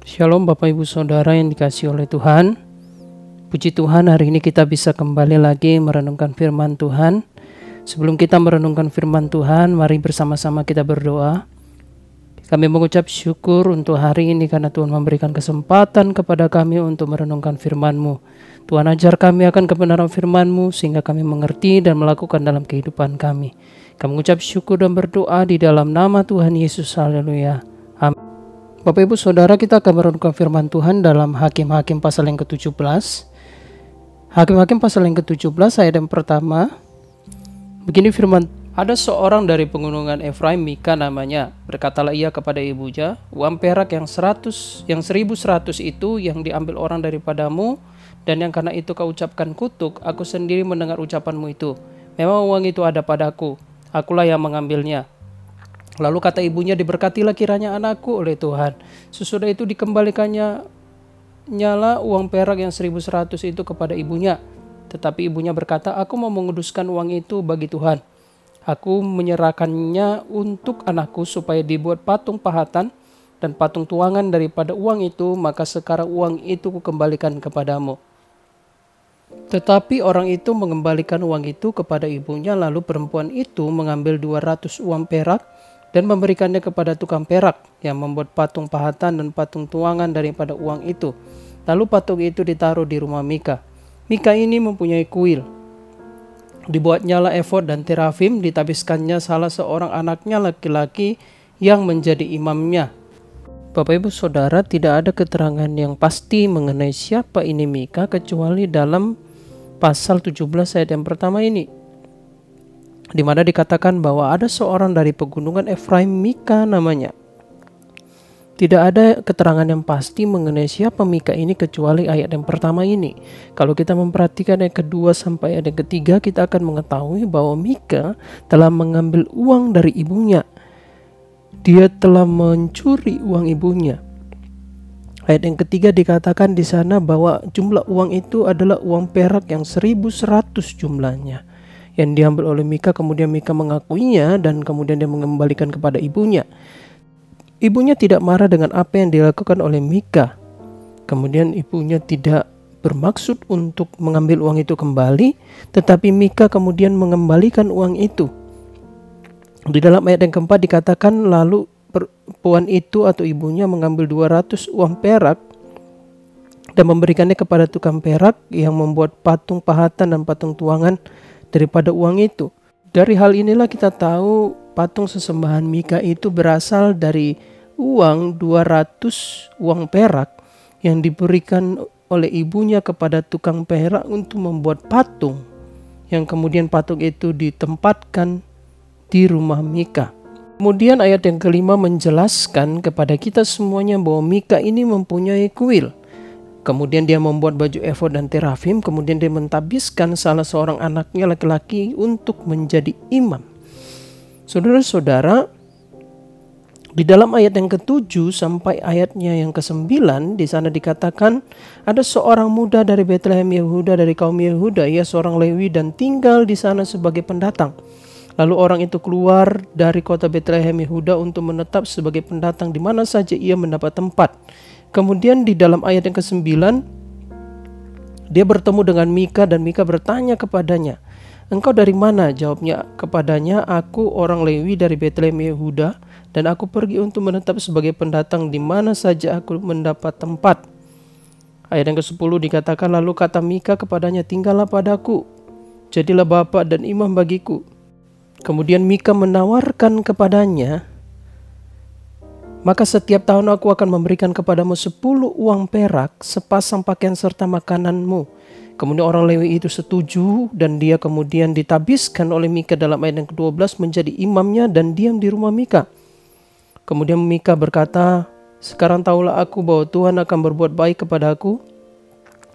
Shalom Bapak Ibu Saudara yang dikasih oleh Tuhan. Puji Tuhan hari ini kita bisa kembali lagi merenungkan firman Tuhan. Sebelum kita merenungkan firman Tuhan mari bersama-sama kita berdoa. Kami mengucap syukur untuk hari ini karena Tuhan memberikan kesempatan kepada kami untuk merenungkan firman-Mu. Tuhan ajar kami akan kebenaran firman-Mu sehingga kami mengerti dan melakukan dalam kehidupan kami. Kami mengucap syukur dan berdoa di dalam nama Tuhan Yesus Haleluya Bapak Ibu Saudara kita akan merenungkan firman Tuhan dalam Hakim-Hakim pasal yang ke-17 Hakim-Hakim pasal yang ke-17 ayat yang pertama. Begini firman Ada seorang dari pegunungan Efraim Mika namanya. Berkatalah ia kepada ibunya Uang perak yang 100 yang 1100 itu yang diambil orang daripadamu Dan yang karena itu kau ucapkan kutuk Aku sendiri mendengar ucapanmu itu. Memang uang itu ada padaku. Akulah yang mengambilnya Lalu kata ibunya, diberkatilah kiranya anakku oleh Tuhan. Sesudah itu dikembalikannya nyala uang perak yang 1100 itu kepada ibunya. Tetapi ibunya berkata, aku mau menguduskan uang itu bagi Tuhan. Aku menyerahkannya untuk anakku supaya dibuat patung pahatan dan patung tuangan daripada uang itu, maka sekarang uang itu kukembalikan kepadamu. Tetapi orang itu mengembalikan uang itu kepada ibunya, lalu perempuan itu mengambil 200 uang perak dan memberikannya kepada tukang perak yang membuat patung pahatan dan patung tuangan daripada uang itu. Lalu patung itu ditaruh di rumah Mika. Mika ini mempunyai kuil. Dibuatnya lah efod dan terafim, ditabiskannya salah seorang anaknya laki-laki yang menjadi imamnya. Bapak Ibu Saudara tidak ada keterangan yang pasti mengenai siapa ini Mika kecuali dalam pasal 17 ayat yang pertama ini di mana dikatakan bahwa ada seorang dari pegunungan Efraim Mika namanya. Tidak ada keterangan yang pasti mengenai siapa Mika ini kecuali ayat yang pertama ini. Kalau kita memperhatikan ayat kedua sampai ayat yang ketiga, kita akan mengetahui bahwa Mika telah mengambil uang dari ibunya. Dia telah mencuri uang ibunya. Ayat yang ketiga dikatakan di sana bahwa jumlah uang itu adalah uang perak yang 1100 jumlahnya yang diambil oleh Mika kemudian Mika mengakuinya dan kemudian dia mengembalikan kepada ibunya. Ibunya tidak marah dengan apa yang dilakukan oleh Mika. Kemudian ibunya tidak bermaksud untuk mengambil uang itu kembali, tetapi Mika kemudian mengembalikan uang itu. Di dalam ayat yang keempat dikatakan lalu perempuan itu atau ibunya mengambil 200 uang perak dan memberikannya kepada tukang perak yang membuat patung pahatan dan patung tuangan daripada uang itu. Dari hal inilah kita tahu patung sesembahan Mika itu berasal dari uang 200 uang perak yang diberikan oleh ibunya kepada tukang perak untuk membuat patung yang kemudian patung itu ditempatkan di rumah Mika. Kemudian ayat yang kelima menjelaskan kepada kita semuanya bahwa Mika ini mempunyai kuil. Kemudian dia membuat baju efod dan terafim, kemudian dia mentabiskan salah seorang anaknya laki-laki untuk menjadi imam. Saudara-saudara, di dalam ayat yang ketujuh sampai ayatnya yang kesembilan di sana dikatakan ada seorang muda dari Bethlehem Yehuda dari kaum Yehuda ia seorang Lewi dan tinggal di sana sebagai pendatang. Lalu orang itu keluar dari kota Bethlehem Yehuda untuk menetap sebagai pendatang di mana saja ia mendapat tempat. Kemudian di dalam ayat yang ke-9 dia bertemu dengan Mika dan Mika bertanya kepadanya, "Engkau dari mana?" Jawabnya kepadanya, "Aku orang Lewi dari Bethlehem Yehuda dan aku pergi untuk menetap sebagai pendatang di mana saja aku mendapat tempat." Ayat yang ke-10 dikatakan lalu kata Mika kepadanya, "Tinggallah padaku, jadilah bapak dan imam bagiku." Kemudian Mika menawarkan kepadanya maka setiap tahun aku akan memberikan kepadamu sepuluh uang perak, sepasang pakaian serta makananmu. Kemudian orang Lewi itu setuju dan dia kemudian ditabiskan oleh Mika dalam ayat yang ke-12 menjadi imamnya dan diam di rumah Mika. Kemudian Mika berkata, sekarang tahulah aku bahwa Tuhan akan berbuat baik kepada aku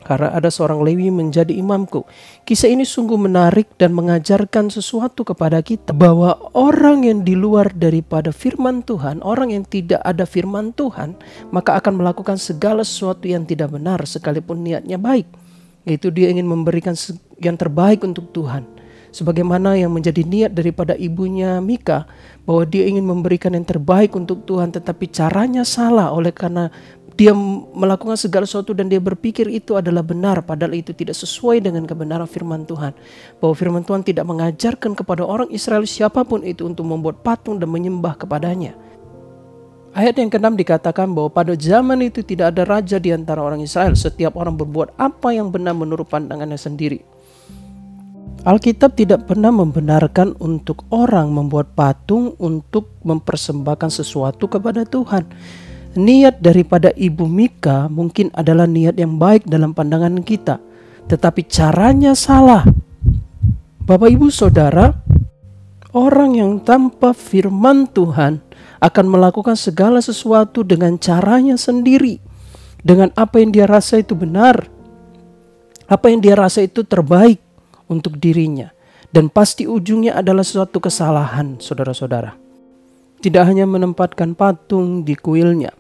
karena ada seorang Lewi menjadi imamku. Kisah ini sungguh menarik dan mengajarkan sesuatu kepada kita bahwa orang yang di luar daripada firman Tuhan, orang yang tidak ada firman Tuhan, maka akan melakukan segala sesuatu yang tidak benar sekalipun niatnya baik. Yaitu dia ingin memberikan yang terbaik untuk Tuhan sebagaimana yang menjadi niat daripada ibunya Mika bahwa dia ingin memberikan yang terbaik untuk Tuhan tetapi caranya salah oleh karena dia melakukan segala sesuatu dan dia berpikir itu adalah benar padahal itu tidak sesuai dengan kebenaran firman Tuhan. Bahwa firman Tuhan tidak mengajarkan kepada orang Israel siapa pun itu untuk membuat patung dan menyembah kepadanya. Ayat yang keenam dikatakan bahwa pada zaman itu tidak ada raja di antara orang Israel. Setiap orang berbuat apa yang benar menurut pandangannya sendiri. Alkitab tidak pernah membenarkan untuk orang membuat patung untuk mempersembahkan sesuatu kepada Tuhan niat daripada Ibu Mika mungkin adalah niat yang baik dalam pandangan kita, tetapi caranya salah. Bapak, ibu, saudara, orang yang tanpa firman Tuhan akan melakukan segala sesuatu dengan caranya sendiri, dengan apa yang dia rasa itu benar, apa yang dia rasa itu terbaik untuk dirinya, dan pasti ujungnya adalah suatu kesalahan, saudara-saudara. Tidak hanya menempatkan patung di kuilnya,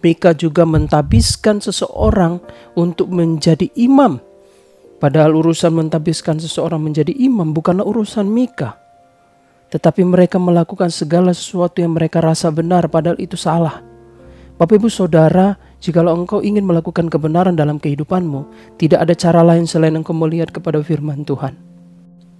Mika juga mentabiskan seseorang untuk menjadi imam. Padahal urusan mentabiskan seseorang menjadi imam bukanlah urusan Mika. Tetapi mereka melakukan segala sesuatu yang mereka rasa benar padahal itu salah. Bapak ibu saudara, jikalau engkau ingin melakukan kebenaran dalam kehidupanmu, tidak ada cara lain selain engkau melihat kepada firman Tuhan.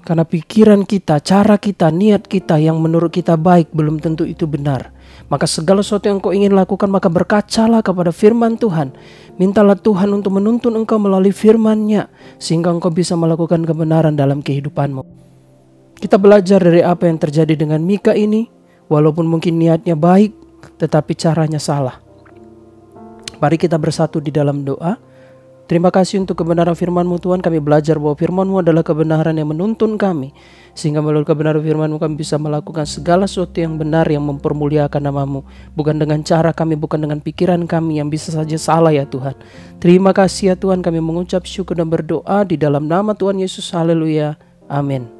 Karena pikiran kita, cara kita, niat kita yang menurut kita baik belum tentu itu benar. Maka segala sesuatu yang kau ingin lakukan maka berkacalah kepada firman Tuhan. Mintalah Tuhan untuk menuntun engkau melalui firman-Nya sehingga engkau bisa melakukan kebenaran dalam kehidupanmu. Kita belajar dari apa yang terjadi dengan Mika ini walaupun mungkin niatnya baik tetapi caranya salah. Mari kita bersatu di dalam doa. Terima kasih untuk kebenaran firman-Mu Tuhan. Kami belajar bahwa firman-Mu adalah kebenaran yang menuntun kami. Sehingga melalui kebenaran firman-Mu kami bisa melakukan segala sesuatu yang benar yang mempermuliakan namamu. Bukan dengan cara kami, bukan dengan pikiran kami yang bisa saja salah ya Tuhan. Terima kasih ya Tuhan kami mengucap syukur dan berdoa di dalam nama Tuhan Yesus. Haleluya. Amin.